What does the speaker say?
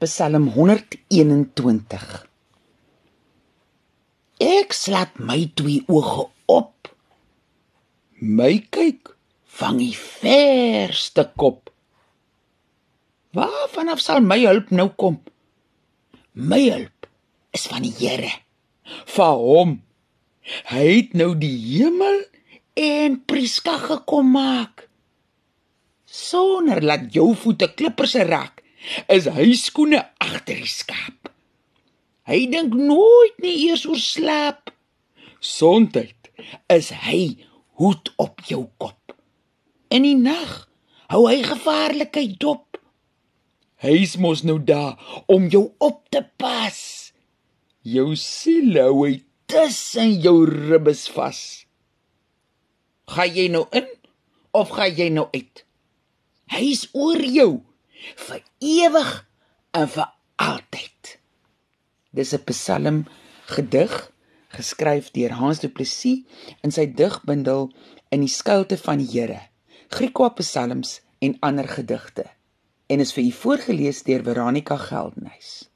Psalm 121 Ek slaat my twee oë op. My kyk vang die verste kop. Waar vanaf sal my hulp nou kom? My hulp is van die Here. Vir hom. Hy het nou die hemel en Priska gekom maak. Sonder laat jou voete klippers raak is hy skoene agter die skaap. Hy dink nooit nie eers oor slaap. Sondheid is hy hoed op jou kop. In die nag hou hy gevaarlikheid dop. Hy's mos nou daar om jou op te pas. Jou siel hou hy tussen jou ribbes vas. Gaan jy nou in of gaan jy nou uit? Hy's oor jou vir ewig en vir altyd. Dis 'n Psalm gedig geskryf deur Hans Du Plessis in sy digbundel In die skuilte van die Here. Griekwa Psalms en ander gedigte en is vir u voorgeles deur Veronica Geldenhuys.